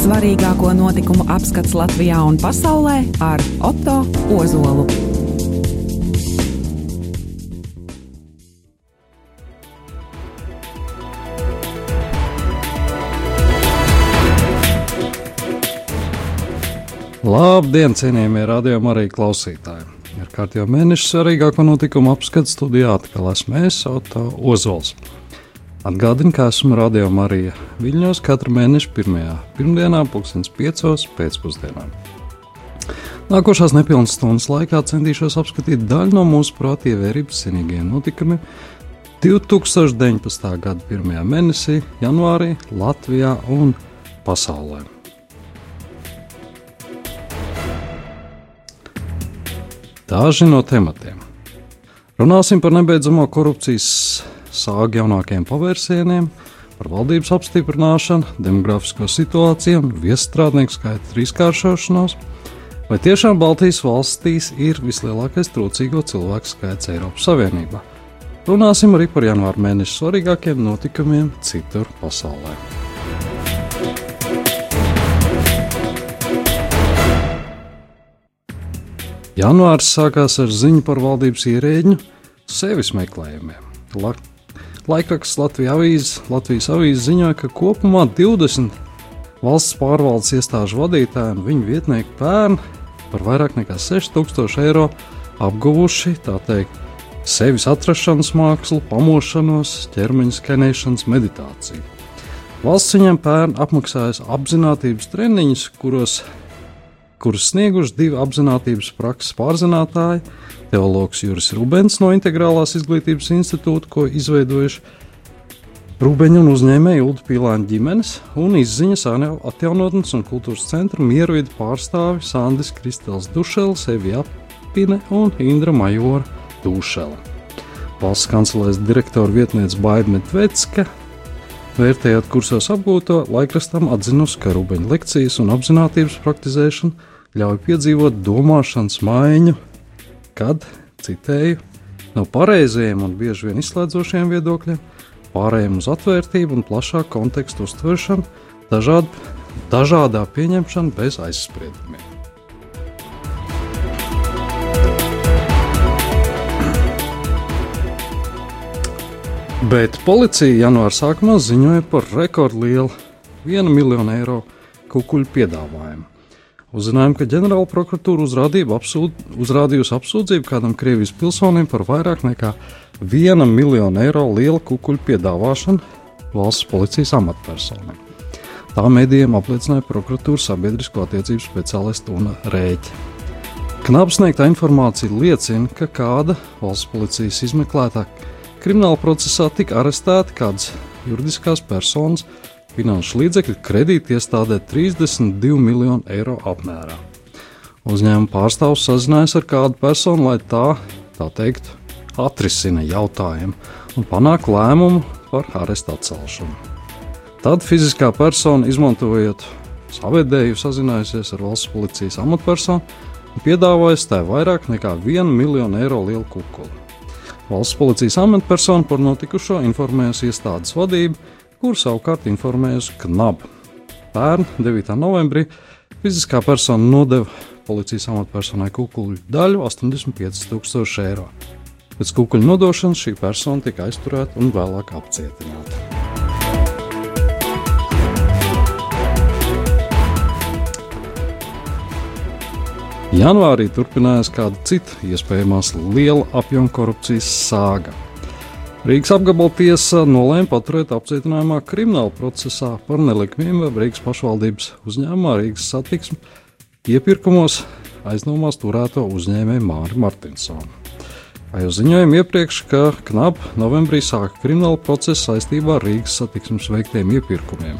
Svarīgāko notikumu apskats Latvijā un pasaulē ar Otto Ozolu. Labdien, cienījamie radiokamā arī klausītāji! Ir kārtībā mēneša svarīgāko notikumu apskats studijā atkal esmu es, Otto Ozols. Atgādinu, ka esmu Radio Marija Viļņos katru mēnešu pirmajā pirmdienā, pulkstens piecos pēcpusdienā. Nākošās nepilnas stundas laikā centīšos apskatīt daļu no mūsu prāta ievērības cienīgajiem notikumiem 2019. gada pirmajā mēnesī, janvārī Latvijā un pasaulē. Daži no tematiem. Runāsim par nebeidzamo korupcijas sāgu jaunākajiem pavērsieniem, par valdības apstiprināšanu, demografisko situāciju un viestrādnieku skaita trīskāršošanos. Vai tiešām Baltijas valstīs ir vislielākais trūcīgo cilvēku skaits Eiropas Savienībā? Runāsim arī par janvāra mēneša svarīgākiem notikumiem citur pasaulē. Janvārs sākās ar ziņu par valdības ierēģu sevis meklējumiem. La Laikraksts Latvijas avīzes, Latvijas avīzes ziņoja, ka kopumā 20 valsts pārvaldes iestāžu vadītāji un viņu vietnieki pērn par vairāk nekā 6000 eiro apguvuši teikt, sevis atrašanās mākslu, pamošanos, ķermeņa skenēšanas meditāciju. Valsts viņam pērn apmaksājas apziņotības treniņus, kuros kurus snieguši divi apziņotības prakses pārzinātāji, teologs Juris Rubens no Integrālās izglītības institūta, ko izveidojuši Rūbeņa un uzņēmēja Ulu Pīlāņa ģimenes un izziņas atjaunotnes un kultūras centra mieruīdu pārstāvi Sandis Kristels Dušels, Evija Pine un Indra Majora Dušela. Valsts kancelēs direktora vietniece Baida Medvedska Vērtējot kursos apgūto, laikrakstam atzinusi, ka rubeņa lekcijas un apziņotības praktizēšana ļauj piedzīvot domāšanas maiņu, kad, citēju, no pareizajiem un bieži vien izslēdzošiem viedokļiem, pārējiem uz atvērtību un plašāku kontekstu uztveršanu, dažād, dažādā pieņemšana bez aizspriedumiem. Bet policija janvāra sākumā ziņoja par rekordlielu 1 miljonu eiro kukuļu piedāvājumu. Uzzinājām, ka ģenerāla prokuratūra apsūd, uzrādījusi apsūdzību kādam Krievijas pilsonim par vairāk nekā 1 miljonu eiro lielu kukuļu piedāvāšanu valsts policijas amatpersonai. Tā medijiem apliecināja prokuratūras sabiedrisko attiecību speciālists un rēķi. Knaps sniegtā informācija liecina, ka kāda valsts policijas izmeklētā krimināla procesā tika arestēta kādas juridiskās personas finanšu līdzekļu kredīti iestādē 32 miljonu eiro apmērā. Uzņēmuma pārstāvs sazinājās ar kādu personu, lai tā, tā teikt, atrisina jautājumu un panāk lēmumu par arestu atcelšanu. Tad fiziskā persona, izmantojot savedēju, sazinājusies ar valsts policijas amatpersonu un piedāvājusi tai vairāk nekā 1 miljonu eiro lielu kukuli. Valsts policijas amatpersona par notikušo informējusi iestādes vadību, kur savukārt informējusi KNAB. Pērn 9. novembrī fiziskā persona nodeva policijas amatpersonai kukuļu daļu 85,000 eiro. Pēc kukuļu nodošanas šī persona tika aizturēta un vēlāk apcietināta. Janvārī turpinājās kāda cita iespējamās liela apjoma korupcijas sāga. Rīgas apgabala tiesa nolēma paturēt apcietinājumā krimināla procesā par nelikmību Rīgas pašvaldības uzņēmumā Rīgas satiksmi iepirkumos aizdomās turēto uzņēmēju Māri Martinsonu. Vai jau ziņojām iepriekš, ka knap novembrī sāka krimināla procesa saistībā ar Rīgas satiksmes veiktiem iepirkumiem.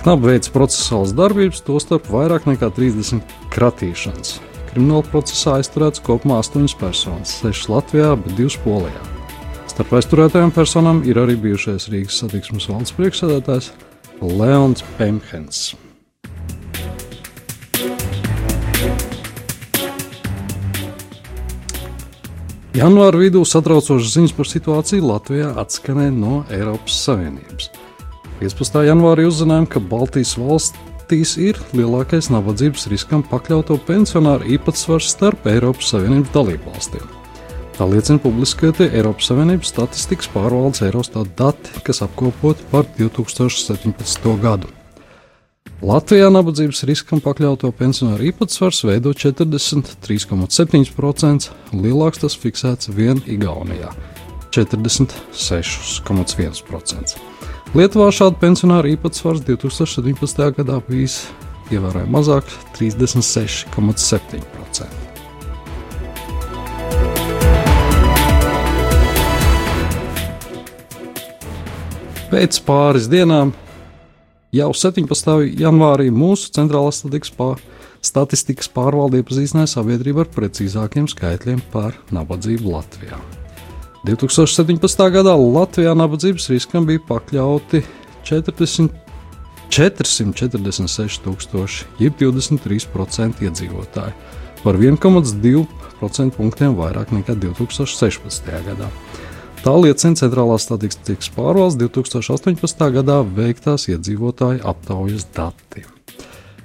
Knap veids procesuālas darbības, tostarp vairāk nekā 30 kratīšanas. Krimināla procesā aizturēts kopumā 8 personas, 6 Latvijā, bet 2 Polijā. Starp aizturētajām personām ir arī bijušais Rīgas satiksmes valdes priekšsēdētājs Leons Pemhens. Janvāra vidū satraucošas ziņas par situāciju Latvijā atskanēja no Eiropas Savienības. 15. janvārī uzzinājām, ka Baltijas Latvijas ir lielākais nabadzības riskam pakļauto pensionāru īpatsvars starp Eiropas Savienības dalībvalstīm. Tā liecina publiskātie Eiropas Savienības statistikas pārvaldes Eurostat dati, kas apkopoti par 2017. gadu. Latvijā nabadzības riskam pakļauto pensionāru īpatsvars veido 43,7%, lielāks tas fiksēts vien Igaunijā - 46,1%. Lietuvā šāda pensionāra īpatsvars 2017. gadā bijis ievērojami mazāk - 36,7%. Pēc pāris dienām, jau 17. janvārī, mūsu centrālās pār, statistikas pārvalde iepazīstināja sabiedrību ar precīzākiem skaitļiem par nabadzību Latvijā. 2017. gadā Latvijā nabadzības riskam bija pakļauti 40, 446,000, jeb 23% iedzīvotāji, par 1,2% punktiem vairāk nekā 2016. gadā. Tā liecina Centrālās statistikas pārvaldes 2018. gadā veiktās iedzīvotāju aptaujas dati.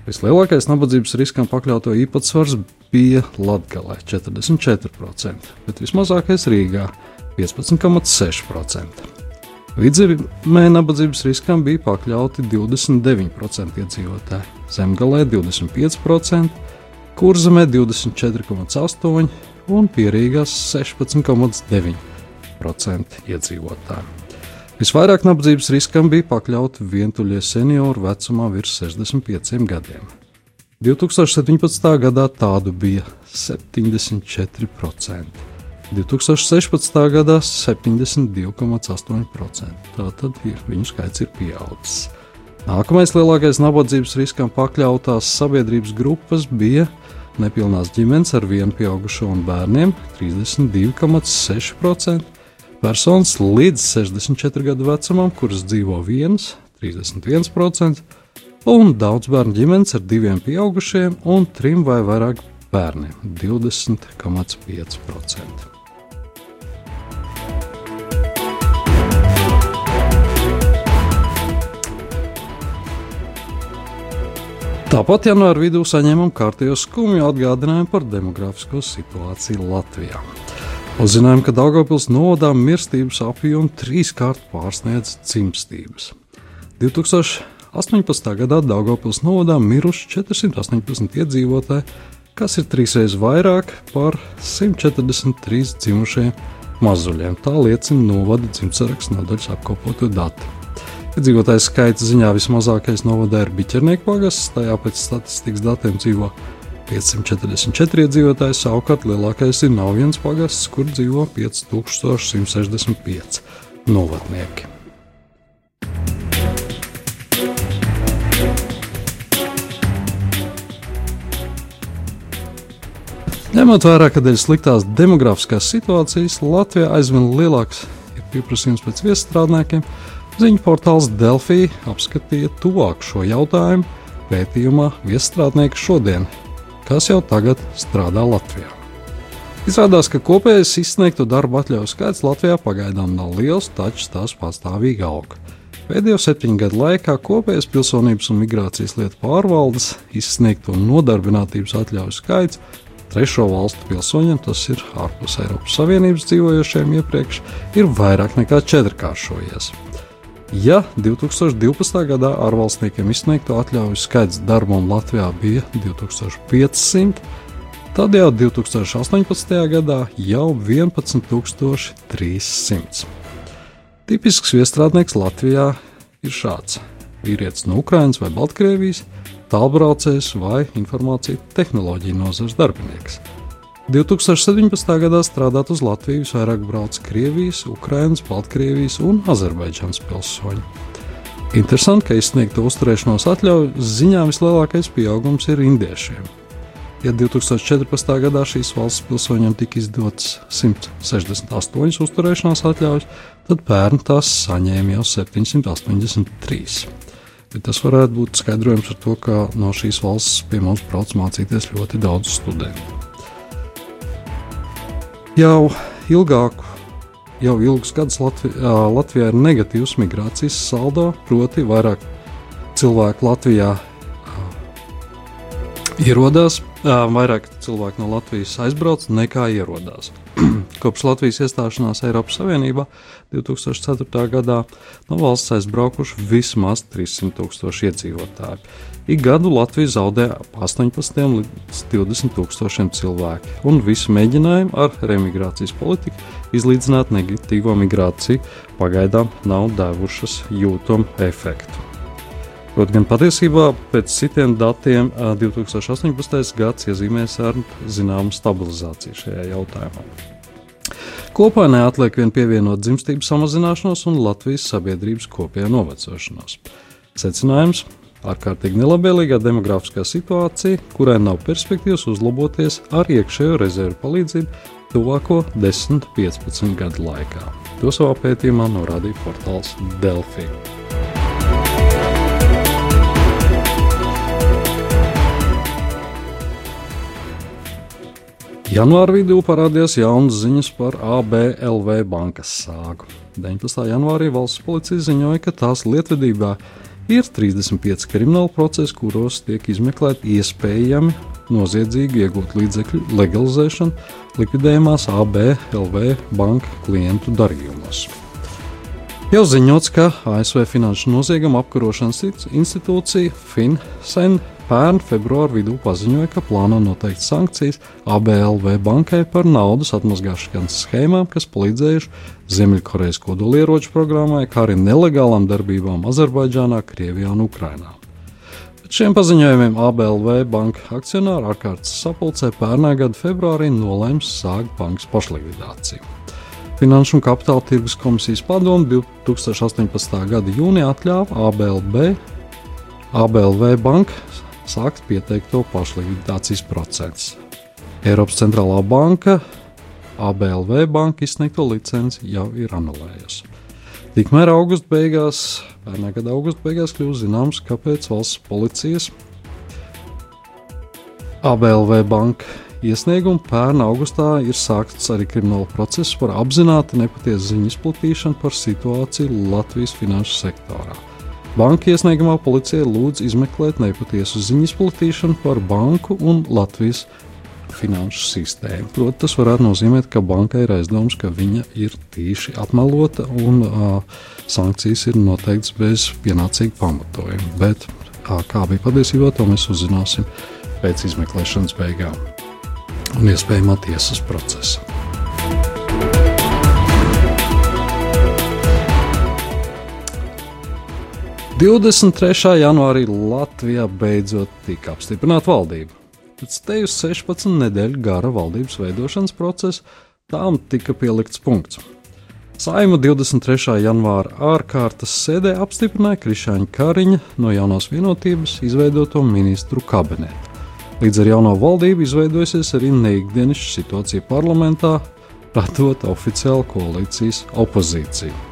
Vislielākais nabadzības riskam pakļauto īpatsvars bija Latvijā - 44%, bet vismazākais Rīgā 15,6%. Vidzemē nabadzības riskam bija pakļauti 29% iedzīvotāji, zemgalē 25%, kurzemē 24,8% un pierīgās 16,9% iedzīvotāji. Visvairāk nabadzības riskam bija pakļauti vientuļie seniori vecumā virs 65 gadiem. 2017. gadā tādu bija 74%. 2016. gadā 72,8%. Tātad viņu skaits ir pieaudzis. Nākamais lielākais nabadzības riskam pakļautās sabiedrības grupas bija nepilnās ģimenes ar vienu pieaugušo un bērniem - 32,6%, personas līdz 64 gadu vecumam, kuras dzīvo viens - 31%, un daudz bērnu ģimenes ar diviem pieaugušiem un trim vai vairāk bērniem - 20,5%. Tāpat janvāra vidū saņēmām kārtējo skumju atgādinājumu par demografisko situāciju Latvijā. Uzzinājām, ka Daugopils novadā mirstības apjomu trīskārt pārsniedz dzimstības. 2018. gadā Daugopils novadā miruši 418 iedzīvotāji, kas ir trīsreiz vairāk par 143 dzimušiem mazuļiem. Tā liecina novada dzimtsaraksts nodaļas apkopoto dati. Iedzīvotāju skaita ziņā vismazākais novadā ir Biķernieku pagasts, tajā pēc statistikas datiem dzīvo 544 iedzīvotāji, savukārt lielākais ir Naujens pagasts, kur dzīvo 5165 novatnieki. Ņemot vērā, ka dēļ sliktās demogrāfiskās situācijas Latvijā aizvien lielāks ir pieprasījums pēc viestrādniekiem, Ziņu portāls Delfī apskatīja tuvāk šo jautājumu pētījumā Viestrādnieki šodien, kas jau tagad strādā Latvijā. Izrādās, ka kopējais izsniegto darbu atļauju skaits Latvijā pagaidām nav liels, taču tās pastāvīgi aug. Pēdējo septiņu gadu laikā kopējais pilsonības un migrācijas lietu pārvaldes izsniegto nodarbinātības atļauju skaits trešo valstu pilsoņiem, tas ir ārpus Eiropas Savienības dzīvojošiem iepriekš, ir vairāk nekā četrkāršojies. Ja 2012. gadā ārvalstniekiem izsniegto atļauju skaits darbam Latvijā bija 2500, tad jau 2018. gadā jau 11300. Tipisks viestrādnieks Latvijā ir šāds: vīrietis no Ukrainas vai Baltkrievijas, tālbraucējs vai informāciju tehnoloģiju nozares darbinieks. 2017. gadā strādāt uz Latviju vairāk brauc Krievijas, Ukrainas, Baltkrievijas un Azerbaidžānas pilsoņi. Interesanti, ka izsniegta uzturēšanās atļauju ziņā vislielākais pieaugums ir indiešiem. Ja 2014. gadā šīs valsts pilsoņiem tika izdotas 168 uzturēšanās atļaujas, tad pērn tās saņēma jau 783. Bet tas varētu būt skaidrojums ar to, ka no šīs valsts pie mums brauc mācīties ļoti daudz studentu jau ilgāku, jau ilgus gadus Latvijā, Latvijā ir negatīvs migrācijas saldo, proti, vairāk cilvēku Latvijā ierodās, vairāk cilvēku no Latvijas aizbrauc nekā ierodās. Kopš Latvijas iestāšanās Eiropas Savienībā 2004. gadā no valsts aizbraukuši vismaz 300 tūkstoši iedzīvotāji. Ik gadu Latvija zaudē ap 18 līdz 20 tūkstošiem cilvēku, un visi mēģinājumi ar remigrācijas politiku izlīdzināt negatīvo migrāciju pagaidām nav devušas jūtamu efektu. Kaut gan patiesībā pēc citiem datiem 2018. gads iezīmēs ar zināmu stabilizāciju šajā jautājumā. Kopā neatliek vien pievienot dzimstību samazināšanos un Latvijas sabiedrības kopējā novecošanos. Secinājums - ārkārtīgi nelabvēlīgā demografiskā situācija, kurai nav perspektīvas uzlaboties ar iekšējo rezervu palīdzību tuvāko 10-15 gadu laikā. To savā pētījumā norādīja portāls Delfī. Janvāra vidū parādījās jaunas ziņas par ABLV bankas sāgu. 19. janvārī valsts policija ziņoja, ka tās lietvedībā ir 35 krimināli procesi, kuros tiek izmeklēti iespējami noziedzīgi iegūt līdzekļu legalizēšana likvidējumās ABLV banka klientu darījumos. Jau ziņots, ka ASV Finanšu nozieguma apkarošanas institūcija FinCEN pērn februāra vidū paziņoja, ka plāno noteikt sankcijas ABLV bankai par naudas atmazgāšanas schēmām, kas palīdzējuši Ziemeļkorejas kodolieroču programmai, kā arī nelegālām darbībām Azerbaidžānā, Krievijā un Ukrainā. Šiem paziņojumiem ABLV banka akcionāri ārkārtas sapulcē pērnā gada februārī nolēma sākt bankas pašlikvidāciju. Finanšu un kapitāla tirgus komisijas padomu 2018. gada jūnijā atļāva ABLB, ABLV banka sākt pieteikto pašlikvidācijas procesu. Eiropas centrālā banka ABLV banka izsniegto licenci jau ir anulējusi. Tikmēr augusta beigās, pērnā gada augusta beigās kļūst zināms, kāpēc valsts policijas ABLV banka iesniegumu pērnā augustā ir sākts arī krimināla process par apzināti nepatiesu ziņu izplatīšanu par situāciju Latvijas finanšu sektorā. Banka iesniegumā policija lūdz izmeklēt nepatiesu ziņu izplatīšanu par banku un Latvijas finanšu sistēmu. Protams, tas varētu nozīmēt, ka bankai ir aizdoms, ka viņa ir tīši apmelota un uh, sankcijas ir noteikts bez pienācīga pamatojuma. Bet uh, kā bija patiesībā, to mēs uzzināsim pēc izmeklēšanas beigām un iespējamā tiesas procesa. 23. janvārī Latvijā beidzot tika apstiprināta valdība. Pēc tevis 16 nedēļu gara valdības veidošanas procesa tām tika pielikts punkts. Saima 23. janvāra ārkārtas sēdē apstiprināja Krišāņa Kariņa no jaunās vienotības izveidoto ministru kabinetu. Līdz ar jauno valdību izveidojusies arī neikdienišķa situācija parlamentā, radot oficiālu koalīcijas opozīciju.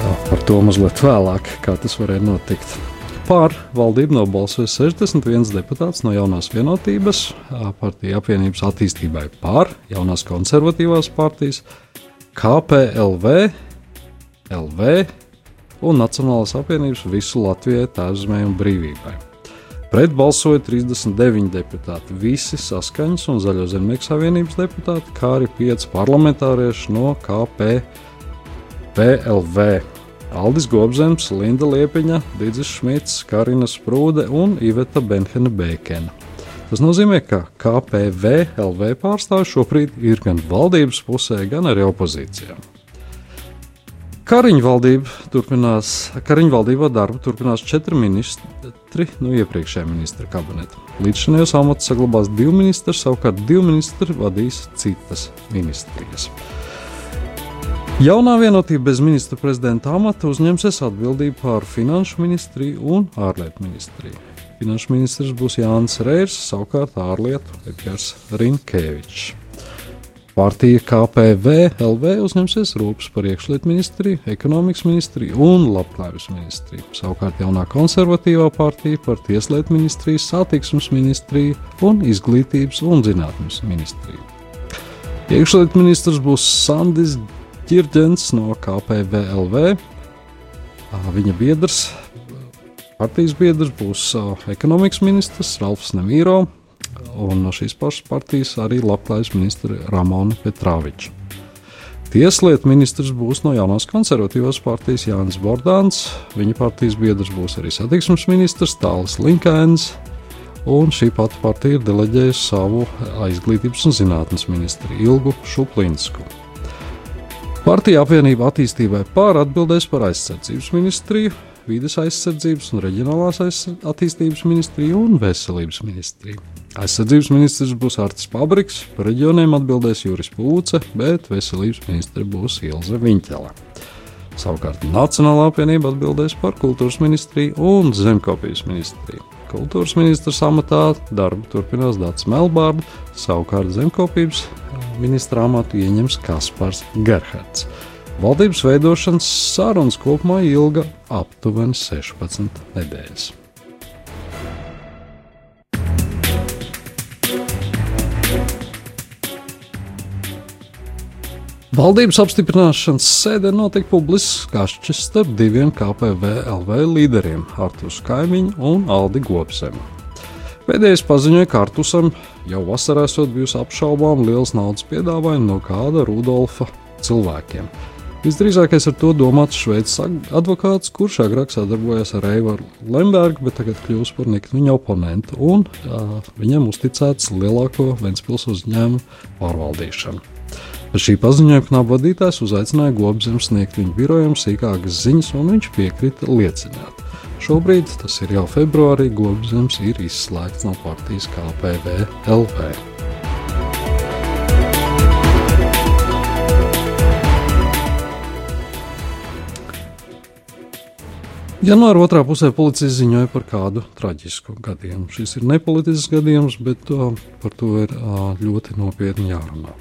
Par to mazliet vēlāk, kā tas varēja notikt. Pār valdību nobalsoja 61 deputāts no jaunās vienotības, partija apvienības attīstībai pār, jaunās konservatīvās partijas, KPLV, LV un Nacionālās apvienības visu Latvijai tēvzemē un brīvībai. Pret balsoja 39 deputāti, visi saskaņas un Zaļo zemnieku savienības deputāti, kā arī 5 parlamentārieši no KPLV. PLV. Aldis Gobzems, Linda Liepiņa, Digis Šmits, Karina Sprūde un Iveta Benhena Bēkena. Tas nozīmē, ka KPV LV pārstāvji šobrīd ir gan valdības pusē, gan arī opozīcijā. Kariņu valdība turpinās, Kariņu valdībā darbu turpinās četri ministri no iepriekšējā ministra kabineta. Līdz šim jau amats saglabās divi ministri, savukārt divi ministri vadīs citas ministrijas. Jaunā vienotība bez ministra prezidenta amata uzņemsies atbildību par finanšu ministriju un ārlietu ministriju. Finanšu ministrs būs Jānis Reirs, savukārt ārlietu Edgars Rinkēvičs. Partija KPV LV uzņemsies rūpes par iekšlietu ministriju, ekonomikas ministriju un labklājības ministriju. Savukārt jaunā konservatīvā partija par tieslietu ministriju, satiksmes ministriju un izglītības un zinātnes ministriju. Iekšlietu ministrs būs Sandis Ķirģents no KPVLV. Viņa biedrs partijas biedrs būs ekonomikas ministrs Ralfs Nemīro un no šīs pašas partijas arī labklājības ministra Ramona Petrāviča. Tieslietu ministrs būs no jaunās konservatīvās partijas Jānis Bordāns, viņa partijas biedrs būs arī satiksmes ministrs Tālis Linkēns, un šī pati partija ir deleģējusi savu izglītības un zinātnes ministru Ilgu Šuplinsku. Partija apvienība attīstībai pār atbildēs par aizsardzības ministriju, vides aizsardzības un reģionālās attīstības ministriju un veselības ministriju. Aizsardzības ministrs būs Artis Pabriks, par reģioniem atbildēs Juris Pūce, bet veselības ministra būs Ilze Viņķela. Savukārt Nacionālā apvienība atbildēs par kultūras ministriju un zemkopības ministriju. Kultūras ministrs amatā darbu turpinās Dārts Melbārds, savukārt zemkopības ministra amatu ieņems Kaspars Gerhards. Valdības veidošanas sarunas kopumā ilga aptuveni 16 nedēļas. Valdības apstiprināšanas sēdē notika publisks kašķis starp diviem KPVLV līderiem - Artus Kaimiņu un Aldi Gopsemu. Pēdējais paziņoja, ka Artusam jau vasarā esot bijusi apšaubām liels naudas piedāvājums no kāda Rudolfa cilvēkiem. Visdrīzākais ar to domāts šveicis advokāts, kurš agrāk sadarbojās ar Eivaru Lembergu, bet tagad kļūst par niknu viņa oponentu, un jā, viņam uzticēts lielāko Ventspils uzņēmumu pārvaldīšanu. Pēc šī paziņojuma knapu vadītājs uzaicināja Gobzemu sniegt viņa birojam sīkākas ziņas, un viņš piekrita liecināt. Šobrīd, tas ir jau februārī, Globzems ir izslēgts no partijas KPV LV. Janvāra otrā pusē policija ziņoja par kādu traģisku gadījumu. Šis ir nepolitisks gadījums, bet uh, par to ir uh, ļoti nopietni jārunā.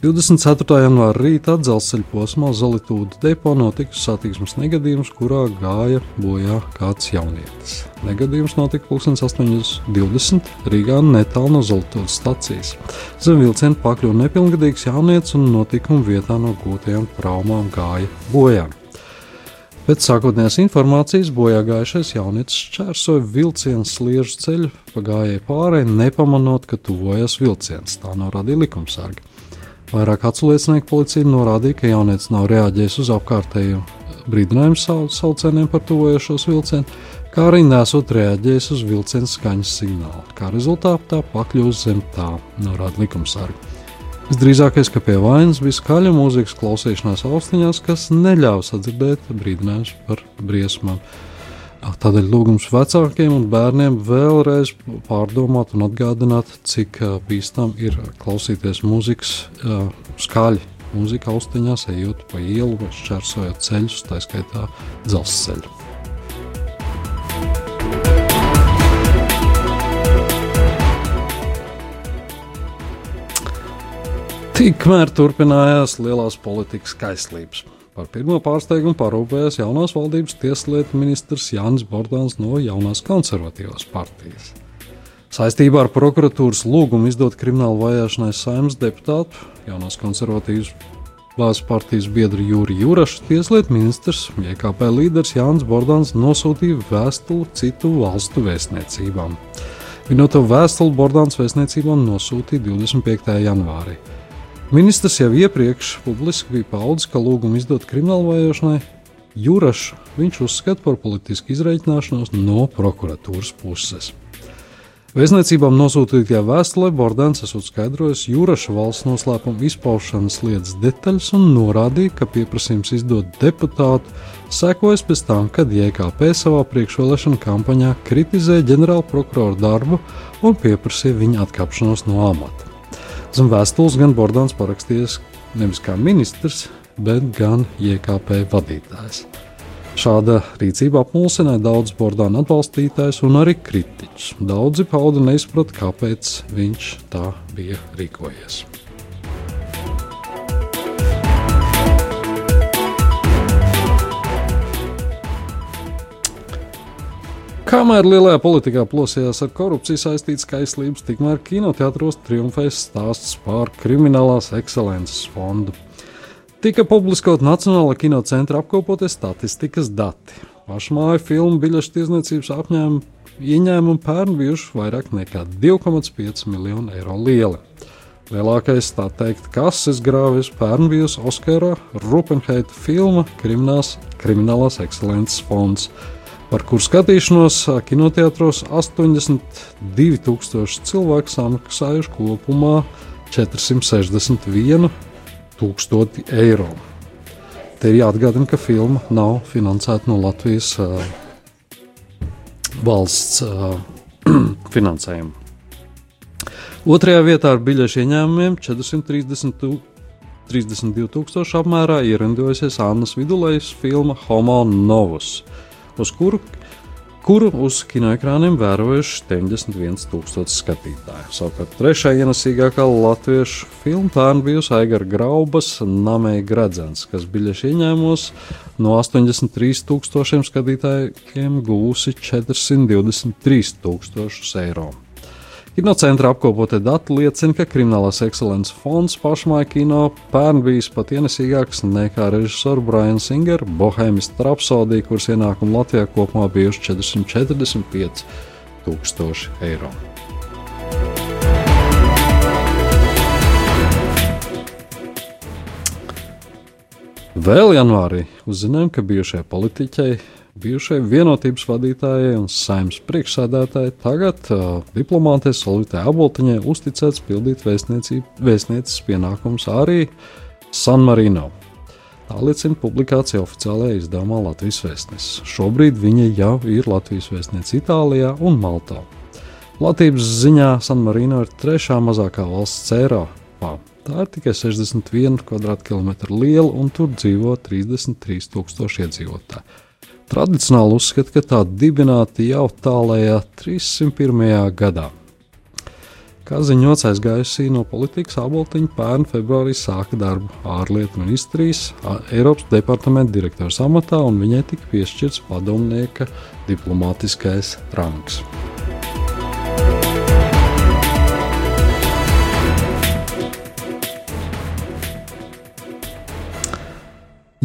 24. janvāra rītā dzelzceļa posmā Zolītūda depo notika satiksmes negadījums, kurā gāja bojā kāds jaunietis. Negadījums notika 8.20 Rīgā netālu no Zolītūdas stacijas. Zem vilciena pakļuva nepilngadīgs jaunietis un notikuma vietā no gūtajām traumām gāja bojā. Pēc sākotnējās informācijas bojā gājušais jaunietis šķērsoja vilcienu sliežu ceļu pa gājēju pārēju, nepamanot, ka tuvojas vilciens. Tā norādīja likumsargi. Vairāk atsliecinieku policija norādīja, ka jaunietis nav reaģējis uz apkārtējo brīdinājumu saucieniem par tuvojošos vilcienu, kā arī nesot reaģējis uz vilciena skaņas signālu. Kā rezultātā pakļūst zem tā, norāda likumsargi. Visdrīzākais, ka pie vainas bija skaļa mūzikas klausīšanās austiņās, kas neļāva sadzirdēt brīdinājumus par briesmām. Tādēļ lūgums vecākiem un bērniem vēlreiz pārdomāt un atgādināt, cik bīstam ir klausīties mūzikas skaļi. Mūzika austiņās ejot pa ielu šķērsojot ceļus, tā skaitā dzelzceļu. Tikmēr turpinājās lielās politikas kaislības. Par pirmo pārsteigumu parūpējās jaunās valdības tieslietu ministrs Jānis Bordāns no jaunās konservatīvās partijas. Saistībā ar prokuratūras lūgumu izdot kriminālu vajāšanai saimnes deputātu, jaunās konservatīvas Vācijas partijas biedru Jūri Jurašu tieslietu ministrs, JKP līderis Jānis Bordāns nosūtīja vēstuli citu valstu vēstniecībām. Vienoto vēstuli Bordāns vēstniecībām nosūtīja 25. janvārī. Ministrs jau iepriekš publiski bija paudis, ka lūgumu izdot kriminālu vajāšanai Jurašu viņš uzskata par politisku izreikināšanos no prokuratūras puses. Vēstniecībām nosūtītajā vēstulē Bordens esot skaidrojis Juraša valsts noslēpuma izpaušanas lietas detaļas un norādīja, ka pieprasījums izdot deputātu sekojas pēc tam, kad JKP savā priekšvēlēšana kampaņā kritizēja ģenerālprokuroru darbu un pieprasīja viņa atkāpšanos no amata. Zem vēstules gan Bordāns parakstījis nevis kā ministrs, bet gan JKP vadītājs. Šāda rīcība apmulsināja daudzus Bordāna atbalstītājus un arī kritiķus. Daudzi pauda neizprat, kāpēc viņš tā bija rīkojies. Kamēr lielajā politikā plosījās ar korupciju saistīts kaislības, tikmēr kinoteātros triumfēs stāsts par kriminālās ekscelences fondu. Tika publiskot Nacionālā kinocentra apkopotie statistikas dati. Pašmāju filmu biļešu tirdzniecības apņēmumu ieņēmumi pērn bijuši vairāk nekā 2,5 miljonu eiro lieli. Lielākais, tā teikt, kases grāvis pērn bijusi Oskara Rupenheita filma Krimināls, Kriminālās ekscelences fonds, par kur skatīšanos kinoteātros 82,000 cilvēku samaksājuši kopumā 461 tūkstoti eiro. Te ir jāatgādina, ka filma nav finansēta no Latvijas uh, valsts uh, finansējuma. Otrajā vietā ar biļešu ieņēmumiem 432,000 apmērā ierindojusies Annas Vidulējas filma Homo Novus, uz kuru, kuru uz kinoekrāniem vērojuši 91,000 skatītāju. Savukārt trešā ienesīgākā latviešu filma pērn bijusi Aigara Graubas Namei Gradzens, kas biļešu ieņēmumos no 83,000 skatītājiem gūsi 423,000 eiro. Kinocentra apkopotie dati liecina, ka Kriminālās ekscelences fonds pašmāja kino pērn bijis pat ienesīgāks nekā režisora Brian Singer Bohēmas Rapsodija, kuras ienākumi Latvijā kopumā bijuši 445 tūkstoši eiro. Vēl janvārī uzzinājām, ka bijušajai politiķei bijušajai vienotības vadītājai un saimnes priekšsēdētājai, tagad uh, diplomātei Solvitai Aboltiņai uzticēts pildīt vēstnieces pienākumus arī San Marino. Tā liecina publikācija oficiālajā izdevumā Latvijas vēstnesis. Šobrīd viņa jau ir Latvijas vēstniece Itālijā un Maltā. Platības ziņā San Marino ir trešā mazākā valsts Eiropā. Tā ir tikai 61 km2 liela un tur dzīvo 33,000 iedzīvotāji. Tradicionāli uzskata, ka tā dibināta jau tālākajā 301. gadā. Kā ziņots, aizgājusī no politikas aboltiņa pērn februārī sāka darbu ārlietu ministrijas Eiropas departamenta direktora amatā, un viņai tika piešķirts padomnieka diplomātiskais rangs.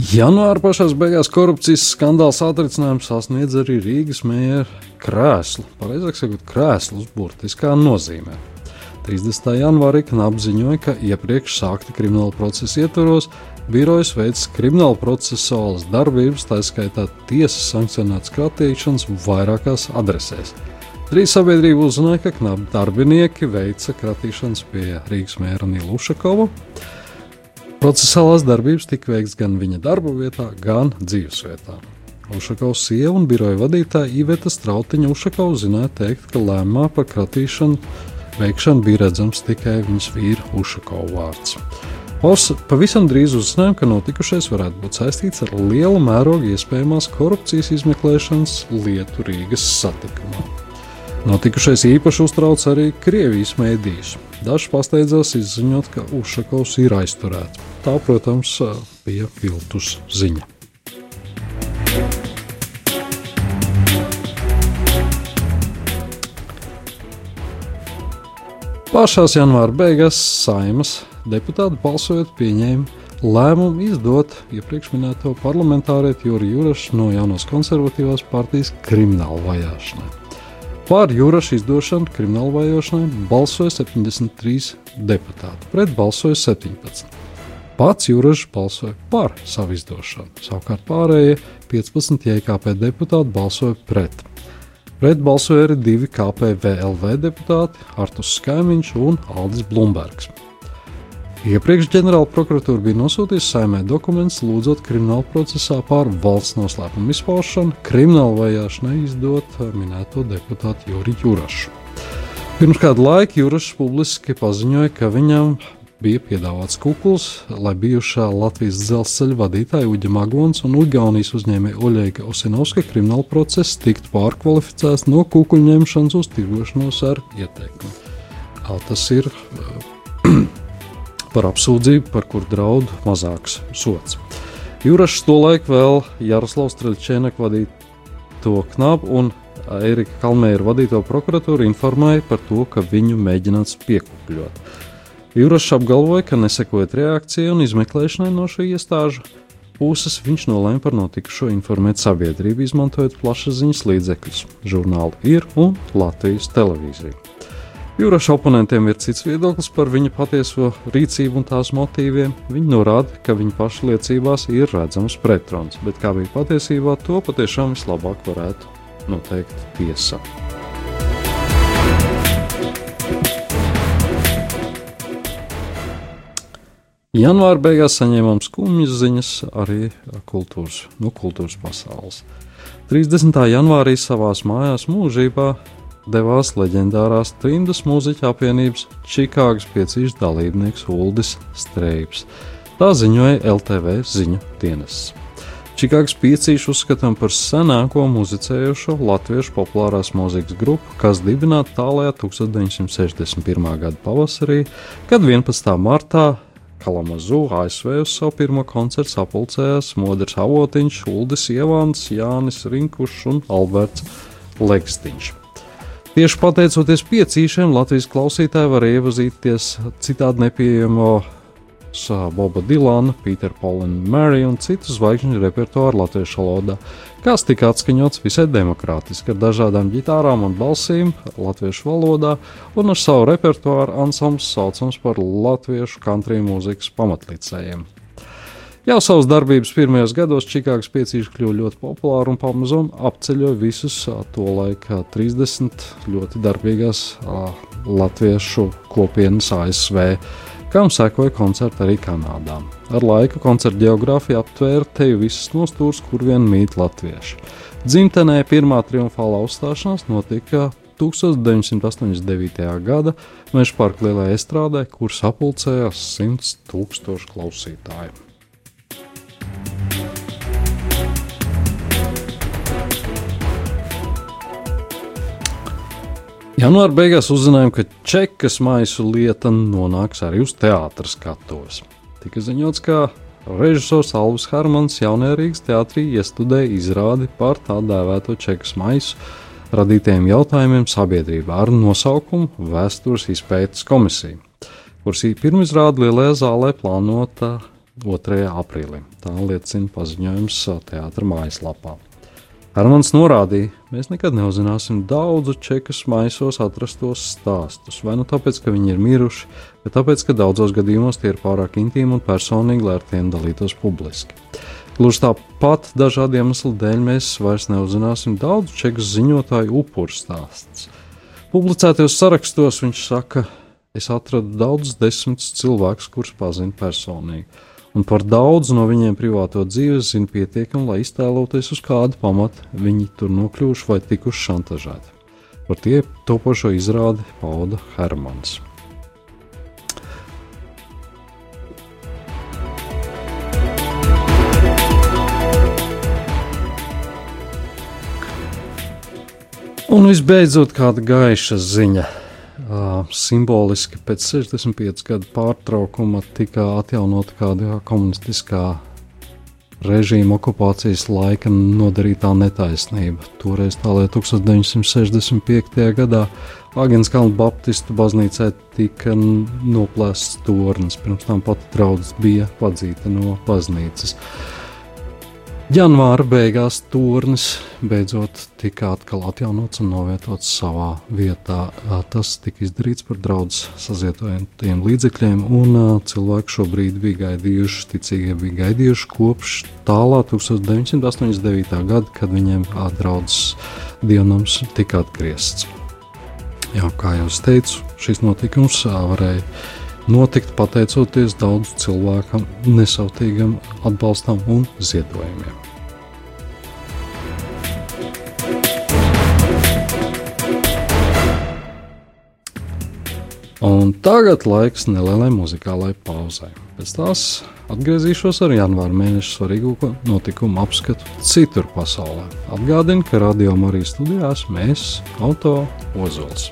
Janvāra pašā beigās korupcijas skandāls atrisinājums sasniedz arī Rīgas mēra krēslu, pareizāk sakot, krēslus burtiskā nozīmē. 30. janvārī Knaps ziņoja, ka iepriekš sākta krimināla procesa ietvaros birojas veids krimināla procesuālas darbības, tā skaitā tiesas sankcionētas kratīšanas vairākās adresēs. Drīz sabiedrība uzzināja, ka Knaps darbinieki veica kratīšanas pie Rīgas mēra Nila Ušakova. Procesālās darbības tika veikts gan viņa darba vietā, gan dzīvesvietā. Ušakovs sieva un biroja vadītāja Iveta Strautiņa Ušakovs zināja teikt, ka lēmumā par kratīšanu veikšanu bija redzams tikai viņas vīra Ušakova vārds. Os pavisam drīz uzzinājām, ka notikušais varētu būt saistīts ar lielu mērogu iespējamās korupcijas izmeklēšanas lietu Rīgas satikumā. Notikušais īpaši uztrauc arī Krievijas mēdījus. Dažs pasteidzās izziņot, ka Ušakovs ir aizturēts. Tā, protams, bija viltus ziņa. Pašās janvāra beigās saimas deputāti balsojot pieņēma lēmumu izdot iepriekš minēto parlamentārieti Juriju Jurašu no jaunās konservatīvās partijas krimināla vajāšanai. Par jūrašu izdošanu krimināla vajāšanai balsoja 73 deputāti, pret balsoja 17. Pats Jurašs balsoja par savu izdošanu, savukārt pārējie 15 JKP deputāti balsoja pret. Pret balsoja arī divi KPVLV deputāti, Artus Skaimiņš un Aldis Blumbergs. Iepriekš ģenerāla prokuratūra bija nosūtījusi saimē dokumentus, lūdzot krimināla procesā par valsts noslēpumu izpaušanu, krimināla vajāšanai izdot minēto deputātu Juriju Jurašu. Pirms kāda laika Jurašs publiski paziņoja, ka viņam bija piedāvāts kukls, lai bijušā Latvijas dzelzceļa vadītāja Uģa Magons un Igaunijas uzņēmēja Oļeika Osinovska krimināla process tiktu pārkvalificēts no kukuļu ņemšanas uz tirgošanos ar ieteikumu. Tas ir par apsūdzību, par kur draud mazāks sots. Jurašs tolaik vēl Jaroslavs Streļčēnek vadīto knapu un Erika Kalmēra vadīto prokuratūru informēja par to, ka viņu mēģināts piekupļot. Jūrašs apgalvoja, ka nesekojot reakcijai un izmeklēšanai no šī iestāžu puses viņš nolēma par notikušo informēt sabiedrību, izmantojot plašsaziņas līdzekļus, žurnālu ir un Latvijas televīziju. Jūraša oponentiem ir cits viedoklis par viņa patieso rīcību un tās motīviem. Viņi norāda, ka viņa paša liecībās ir redzams pretruns, bet kā bija patiesībā, to patiešām vislabāk varētu noteikt tiesa. Janvāra beigās saņēmām skumjas ziņas arī kultūras, no nu, kultūras pasaules. 30. janvārī savā mājās mūžībā devās leģendārās trimdas mūziķa apvienības Čikāgas piecīšu dalībnieks Uldis Streips. Tā ziņoja LTV ziņu dienests. Čikāgas piecīšu uzskatām par senāko muzicējošo latviešu populārās mūzikas grupu, kas dibināta tālajā 1961. gada pavasarī, kad 11. martā Kalamazoo, ASV uz savu pirmo koncertu sapulcējās Modris Avotiņš, Uldis Ievāns, Jānis Rinkušs un Alberts Lekstiņš. Tieši pateicoties piecīšiem, Latvijas klausītāji var iepazīties citādi nepieejamo Boba Dilana, Peter Paulina, Mary un citu zvaigžņu repertuāru latviešu valodā, kas tika atskaņots visai demokrātiski ar dažādām ģitārām un balsīm latviešu valodā, un ar savu repertuāru ansambls saucams par latviešu country mūzikas pamatlicējiem. Jau savas darbības pirmajos gados Čikāgas piecīši kļuva ļoti populāri un pamazām apceļoja visus to laiku 30 ļoti darbīgās latviešu kopienas ASV kam sekoja koncerti arī Kanādā. Ar laiku koncerta geogrāfija aptvēra te visas nostūres, kur vien mīt latvieši. Dzimtenē pirmā triumfālā uzstāšanās notika 1989. gada Meža parka lielajā estrādē, kur sapulcējās 100 tūkstoši klausītāju. Janvāra beigās uzzinājām, ka čekas maisu lieta nonāks arī uz teātras skatuves. Tika ziņots, ka režisors Alvis Harmans jaunajā Rīgas teātrī iestudēja izrādi par tā dēvēto čekas maisu radītajiem jautājumiem sabiedrībā ar nosaukumu Vēstures izpētes komisija, kuras pirmizrāde lielajā zālē plānota 2. aprīlī. Tā liecina paziņojums teātra mājaslapā. Hermans norādīja, mēs nekad neuzzināsim daudzu čekas maisos atrastos stāstus. Vai nu tāpēc, ka viņi ir miruši, bet tāpēc, ka daudzos gadījumos tie ir pārāk intīmi un personīgi, lai ar tiem dalītos publiski. Gluži tāpat dažādu iemeslu dēļ mēs vairs neuzzināsim daudzu čekas ziņotāju upuru stāstus. Publicētajos sarakstos viņš saka, es atradu daudzus desmitus cilvēkus, kurus pazinu personīgi un par daudz no viņiem privāto dzīves zina pietiekami, lai iztēloties, uz kādu pamatu viņi tur nokļuvuši vai tikuši šantažēti. Par tie topošo izrādi pauda Hermans. Un visbeidzot, kāda gaiša ziņa simboliski pēc 65 gadu pārtraukuma tika atjaunota kāda komunistiskā režīma okupācijas laika nodarītā netaisnība. Toreiz tālāk 1965. gadā Agenskalna Baptistu baznīcē tika noplēsts tornis, pirms tam pati draudzes bija padzīta no baznīcas. Uh, Janvāra beigās turnis beidzot tika atkal atjaunots un novietots savā vietā. Tas tika izdarīts par draugu sazietojumiem līdzekļiem, un cilvēki šobrīd bija gaidījuši, ticīgie bija gaidījuši kopš tālā 1989. gada, kad viņiem draudzes dievnams tika atgriezts. Jā, kā jau teicu, šis notikums varēja notikt pateicoties daudzu cilvēku nesautīgam atbalstam un ziedojumiem. Un tagad laiks nelielai muzikālai pauzai. Pēc tās atgriezīšos ar janvāra mēneša svarīgāko notikumu apskatu citur pasaulē. Atgādinu, ka radio Marijas studijās mēs, Auto Ozols.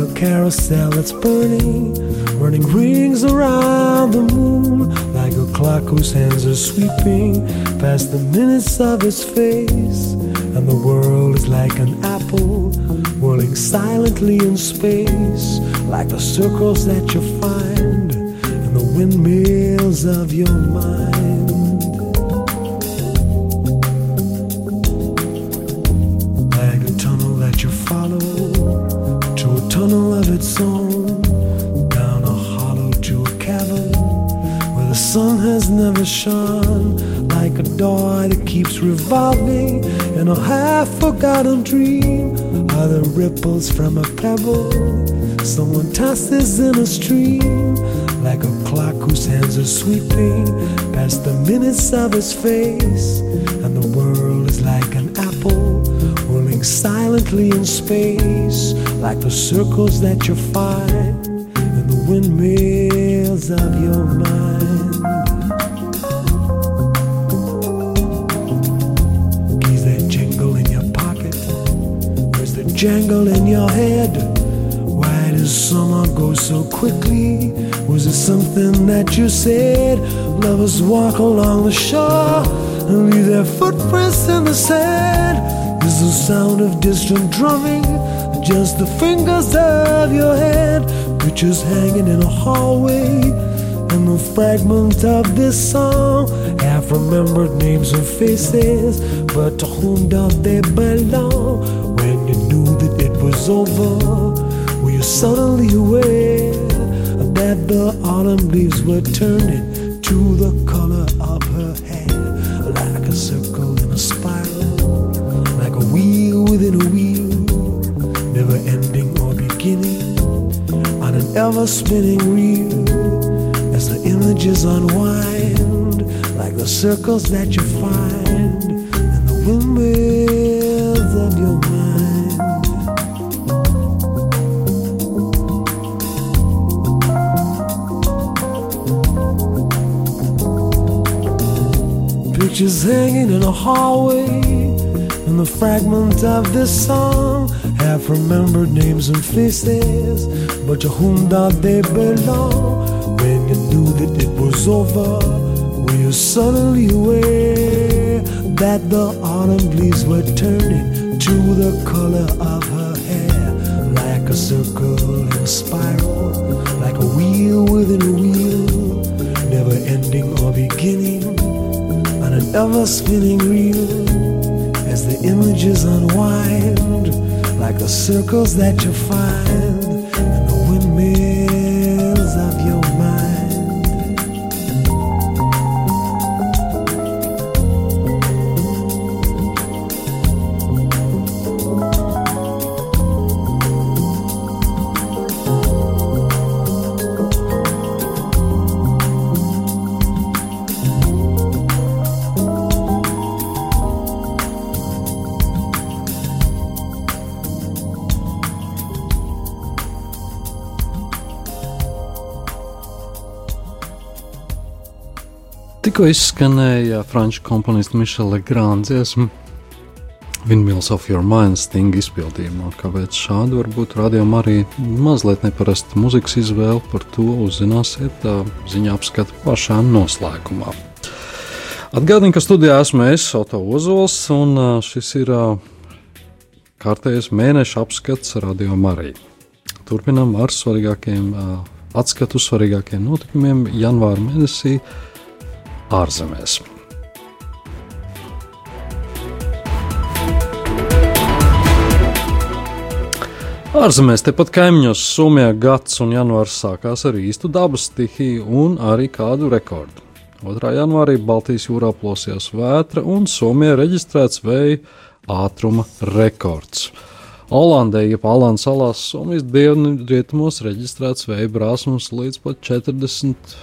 A carousel that's burning, running rings around the moon, like a clock whose hands are sweeping past the minutes of his face, and the world is like an apple whirling silently in space, like the circles that you find in the windmills of your mind. Like a door that keeps revolving in a half forgotten dream. Are the ripples from a pebble someone tosses in a stream, like a clock whose hands are sweeping past the minutes of his face, and the world is like an apple whirling silently in space, like the circles that you find in the windmills of your mind. Jangle in your head? Why does summer go so quickly? Was it something that you said? Lovers walk along the shore and leave their footprints in the sand. Is the sound of distant drumming just the fingers of your hand? Pictures hanging in a hallway and the fragment of this song half remembered names and faces, but to whom do they belong? Was over, were you suddenly aware that the autumn leaves were turning to the color of her hair, like a circle in a spiral, like a wheel within a wheel, never ending or beginning, on an ever spinning reel. As the images unwind, like the circles that you find in the windmills Pictures hanging in a hallway, and the fragment of this song have remembered names and faces, but to whom do they belong? When you knew that it was over, were you suddenly aware that the autumn leaves were turning to the color of her hair, like a circle in a spiral, like a wheel within a on us feeling real as the images unwind like the circles that you find Tikko izskanēja franču komponista Mišela Grāna dziesma Windmills of Your Mind stinga izpildījumā. Kāpēc šādu varbūt rādījumā arī mazliet neparasta muzikas izvēle, par to uzzināsiet ziņā apskata pašā noslēgumā. Atgādinu, ka studijā esmu es, Oto Ozols, un šis ir kārtējais mēneša apskats Radio Marija. Turpinām ar svarīgākiem atskatu svarīgākiem notikumiem janvāra mēnesī ārzemēs. Ārzemēs, tepat kaimiņos, Somijā gads un janvārs sākās ar īstu dabas stihiju un arī kādu rekordu. 2. janvārī Baltijas jūrā plosījās vētra un Somijā reģistrēts vēja ātruma rekords. Olandē, jeb Alānas salās, Somijas dienvidrietumos reģistrēts vēja brāzmas līdz pat 40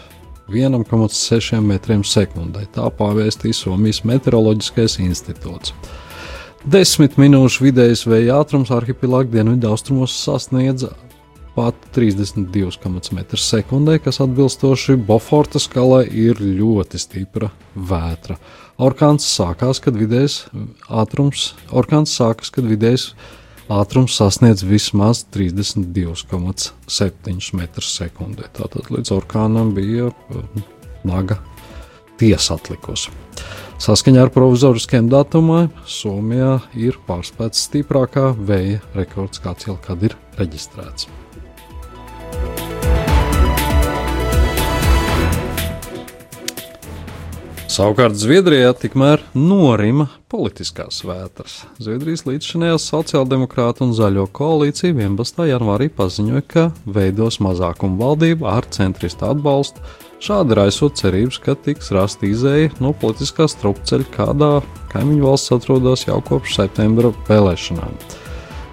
1,6 metriem sekundē. Tā pavēstīja Somijas Meteoroloģiskais institūts. Desmit minūšu vidējais vēja ātrums arhipelāga dienvidu austrumos sasniedza pat 32,1 m2, kas atbilstoši Boforta skalai ir ļoti stipra vētra. Orkāns sākās, kad vidējais ātrums, orkāns sākas, kad vidējais ātrums sasniedz vismaz 32,7 m2. Tātad līdz orkānam bija naga tiesa atlikusi. Saskaņā ar provizoriskiem datumiem Somijā ir pārspēts stiprākā vēja rekords, kāds jau kad ir reģistrēts. Savukārt Zviedrijā tikmēr norima politiskās vētras. Zviedrijas līdzšinējā sociāldemokrāta un zaļo koalīcija 11. janvārī paziņoja, ka veidos mazākumu valdību ar centristu atbalstu Šādi raisot cerības, ka tiks rasta izēja no politiskā strupceļa, kādā kaimiņu valsts atrodas jau kopš septembra vēlēšanām.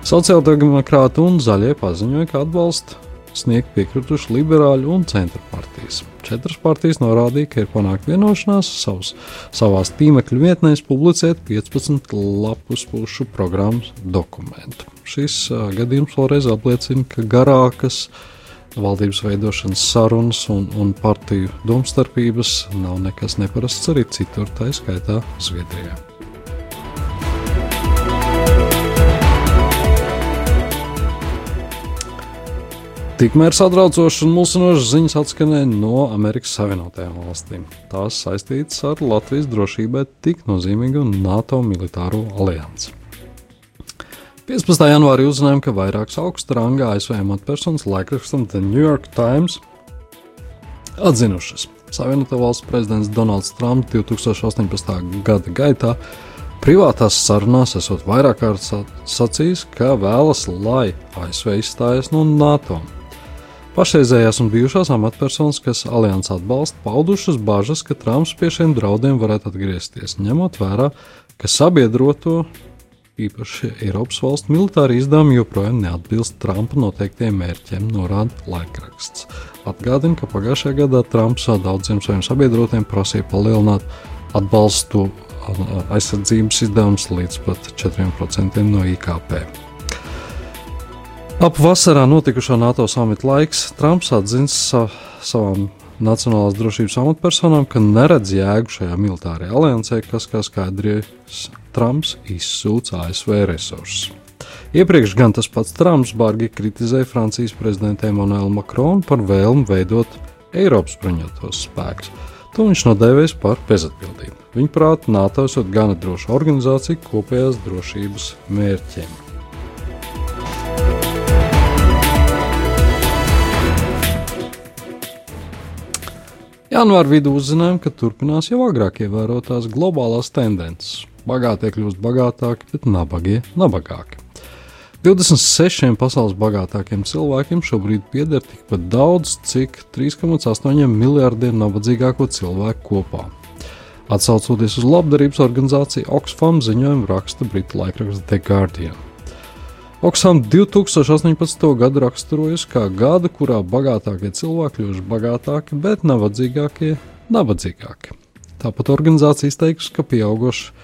Sociāldemokrāti un zaļie paziņoja, ka atbalstu sniegt piekrituši liberāļu un centra partijas. Četras partijas norādīja, ka ir panākta vienošanās savus, savās tīmekļa vietnēs publicēt 15 lapus pušu programmas dokumentu. Šis uh, gadījums vēlreiz apliecina, ka garākas valdības veidošanas sarunas un, un partiju domstarpības nav nekas neparasts arī citur, tā skaitā Zviedrijā. Tikmēr satraucošas un mulsinošas ziņas atskanēja no Amerikas Savienotajām valstīm. Tās saistītas ar Latvijas drošībai tik nozīmīgu NATO militāro aliansi. 15. janvārī uzzinājām, ka vairākas augsta ranga ASV amatpersonas laikrakstam The New York Times atzinušas. Savienoto valstu prezidents Donalds Trumps 2018. gada gaitā privātās sarunās esot vairāk kārt sacījis, ka vēlas, lai ASV izstājas no NATO. Pašreizējās un bijušās amatpersonas, kas alianses atbalsta, paudušas bažas, ka Trumps pie šiem draudiem varētu atgriezties, ņemot vērā, ka sabiedroto īpaši Eiropas valstu militāri izdevumi joprojām neatbilst Trumpa noteiktajiem mērķiem, norāda laikraksts. Atgādina, ka pagājušajā gadā Trumps daudziem saviem sabiedrotiem prasīja palielināt atbalstu aizsardzības izdevumus līdz pat 4% no IKP. Ap vasarā notikušā NATO samita laiks Trumps atzins sa savām nacionālās drošības amatpersonām, ka neredz jēgu šajā militārajā aliansē, kas, kā skaidrs, Trumps izsūca ASV resursus. Iepriekš gan tas pats Trumps bargi kritizēja Francijas prezidentu Emmanuelu Macronu par vēlmu veidot Eiropas bruņotos spēkus. To viņš nodēvēs par bezatbildību. Viņuprāt, NATO ir gana droša organizācija kopējās drošības mērķiem. Janvāra vidū uzzinājām, ka turpinās jau agrāk ievērotās globālās tendences. Bagātie kļūst bagātāki, bet nabagie nabagāki. 26 pasaules bagātākiem cilvēkiem šobrīd pieder tikpat daudz, cik 3,8 miljardiem nabadzīgāko cilvēku kopā. Atcaucoties uz labdarības organizāciju Oxfam ziņojumu raksta Britu laikraksts The Guardian. Oksam 2018. gadu raksturojas kā gadu, kurā bagātākie cilvēki kļuvuši bagātāki, bet nabadzīgākie nabadzīgāki. Tāpat organizācijas teiks, ka pieauguši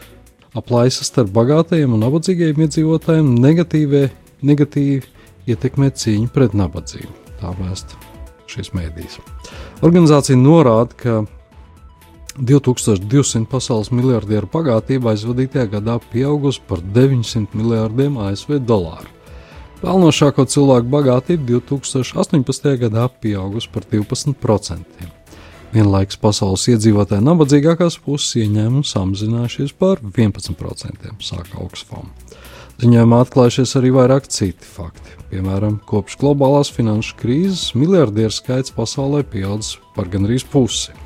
aplaisa starp bagātajiem un nabadzīgajiem iedzīvotājiem negatīvi ietekmē cīņu pret nabadzību. Tā vēsta šīs mēdīs. Organizācija norāda, ka 2200 pasaules miljardieru bagātība aizvadītajā gadā pieaugusi par 900 miljardiem ASV dolāru. Pelnošāko cilvēku bagātība 2018. gadā pieaugusi par 12%. Vienlaikus pasaules iedzīvotāju nabadzīgākās puses ieņēmumi samazinājušies par 11%, saka Oxfam. Ziņojumā atklājušies arī vairāk citi fakti. Piemēram, kopš globālās finanšu krīzes miljardieru skaits pasaulē pieaudzis par gandrīz pusi.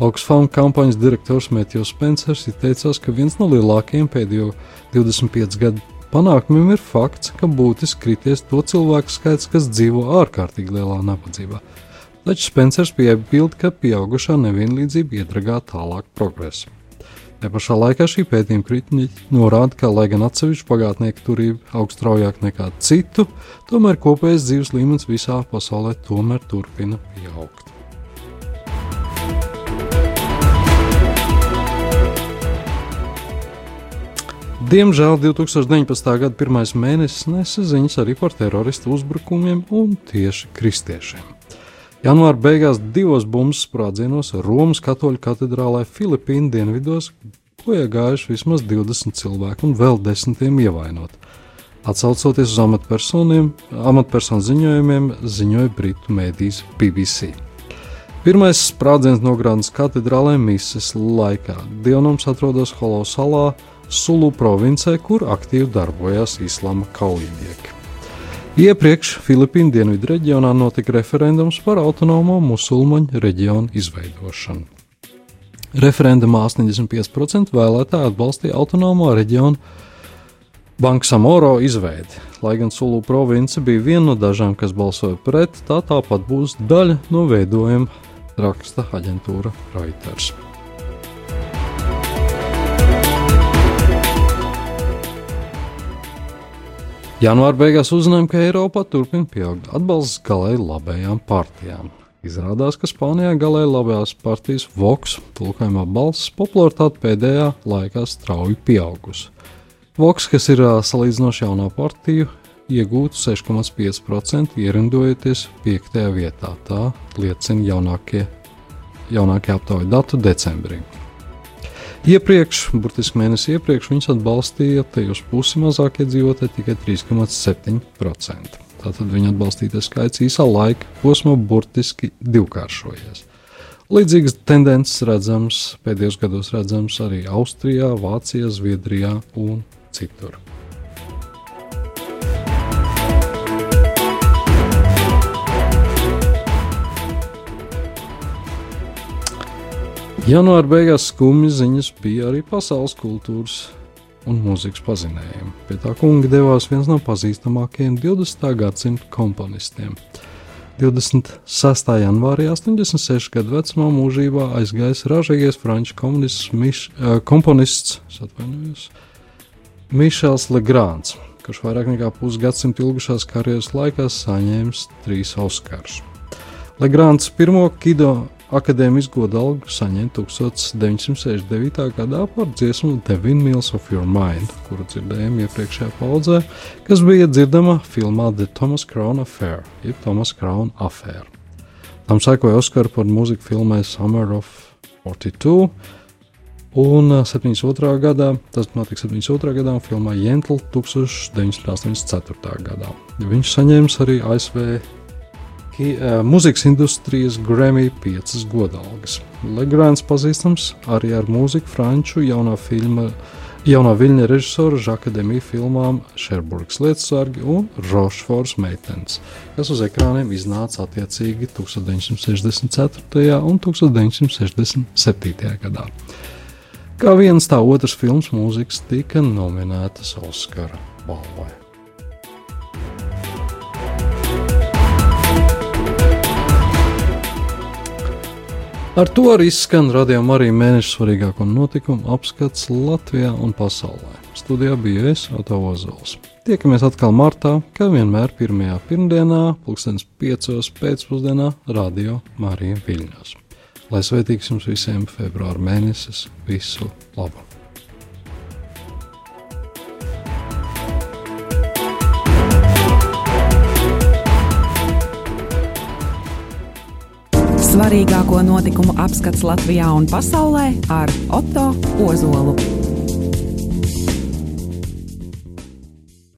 Oxfam kampaņas direktors Mētjos Spencers izteicās, ka viens no lielākajiem pēdējo 25 gadu panākumiem ir fakts, ka būtiski krities to cilvēku skaits, kas dzīvo ārkārtīgi lielā nabadzībā taču Spencers piebilda, ka pieaugušā nevienlīdzība iedragā tālāk progresu. Te pašā laikā šī pētījuma kritiķi norāda, ka, lai gan atsevišķu pagātnieku turība augst straujāk nekā citu, tomēr kopējais dzīves līmenis visā pasaulē tomēr turpina pieaugt. Diemžēl 2019. gada pirmais mēnesis nesa ziņas arī par teroristu uzbrukumiem un tieši kristiešiem. Janvāra beigās divos bumbu sprādzienos Romas katoļu katedrālē Filipīnu dienvidos bojā gājuši vismaz 20 cilvēki un vēl desmitiem ievainoti. Atcaucoties uz amatpersonu ziņojumiem, ziņoja Britu mēdīs BBC. Pirmais sprādziens nogrādās katedrālē mises laikā. Dievnams atrodas Holo salā, Sulu provincē, kur aktīvi darbojās islāma kaujinieki. Iepriekš Filipīnu dienvidu reģionā notika referendums par autonomo musulmaņu reģionu izveidošanu. Referendumā 85% vēlētāji atbalstīja autonomo reģionu Banksamoro izveidi. Lai gan Sulu province bija viena no dažām, kas balsoja pret, tā tāpat būs daļa no veidojuma, raksta aģentūra Reuters. Janvāra beigās uzzinājām, ka Eiropā turpina pieaugt atbalsts galēji labējām partijām. Izrādās, ka Spānijā galēji labējās partijas Vox tulkojumā balss popularitāte pēdējā laikā strauji pieaugusi. Voks, kas ir salīdzinoši jaunā partija, iegūtu 6,5% ierindojoties 5. vietā. Tā liecina jaunākie, jaunākie aptaujas datu decembrī. Iepriekš, burtiski mēnesi iepriekš, viņas atbalstīja tajos pusi mazākie dzīvotāji tikai 3,7%. Tātad viņa atbalstītais skaits īsā laika posmā burtiski divkāršojies. Līdzīgas tendences redzams pēdējos gados redzams arī Austrijā, Vācijā, Zviedrijā un citur. Janvāra beigās skumjas ziņas bija arī pasaules kultūras un mūzikas pazinējumi. Pie tā kunga devās viens no pazīstamākajiem 20. gadsimta komponistiem. 26. janvārī 86 gadu vecumā mūžībā aizgājis ražīgais franču komponists, atvainojos, Mišels Legrāns, kurš vairāk nekā pusgadsimtu ilgušās karjeras laikā saņēmis trīs Oskarus. Legrāns pirmo kido akadēmijas godu algu saņēma 1969. gadā par dziesmu The Windmills of Your Mind, kuru dzirdējām iepriekšējā paudzē, kas bija dzirdama filmā The Thomas Crown Affair, jeb Thomas Crown Affair. Tam sekoja Oskara par mūziku filmai Summer of 42 Un 72. gadā, tas notika 72. gadā, un filmā Jentla 1984. gadā. Viņš saņēma arī ASV ki, uh, mūzikas industrijas Grammy 5 godalgas. Legrāns pazīstams arī ar mūziku franču jaunā filma. Jaunā viļņa režisora Žaka Demija filmām Šerburgas lietasargi un Rošfors meitenes, kas uz ekrāniem iznāca attiecīgi 1964. un 1967. gadā. Kā viens tā otrs filmas mūzikas tika nominētas Oskara balvai. Ar to arī skan radījuma arī mēneša svarīgāko notikumu apskats Latvijā un pasaulē. Studijā bija es, Oto Ozols. Tiekamies atkal martā, kā vienmēr pirmajā pirmdienā, pulkstens piecos pēcpusdienā, Radio Marija Viļņos. Lai svētīgs jums visiem februāra mēnesis, visu labu! Svarīgāko notikumu apskats Latvijā un pasaulē ar Otto Ozolu.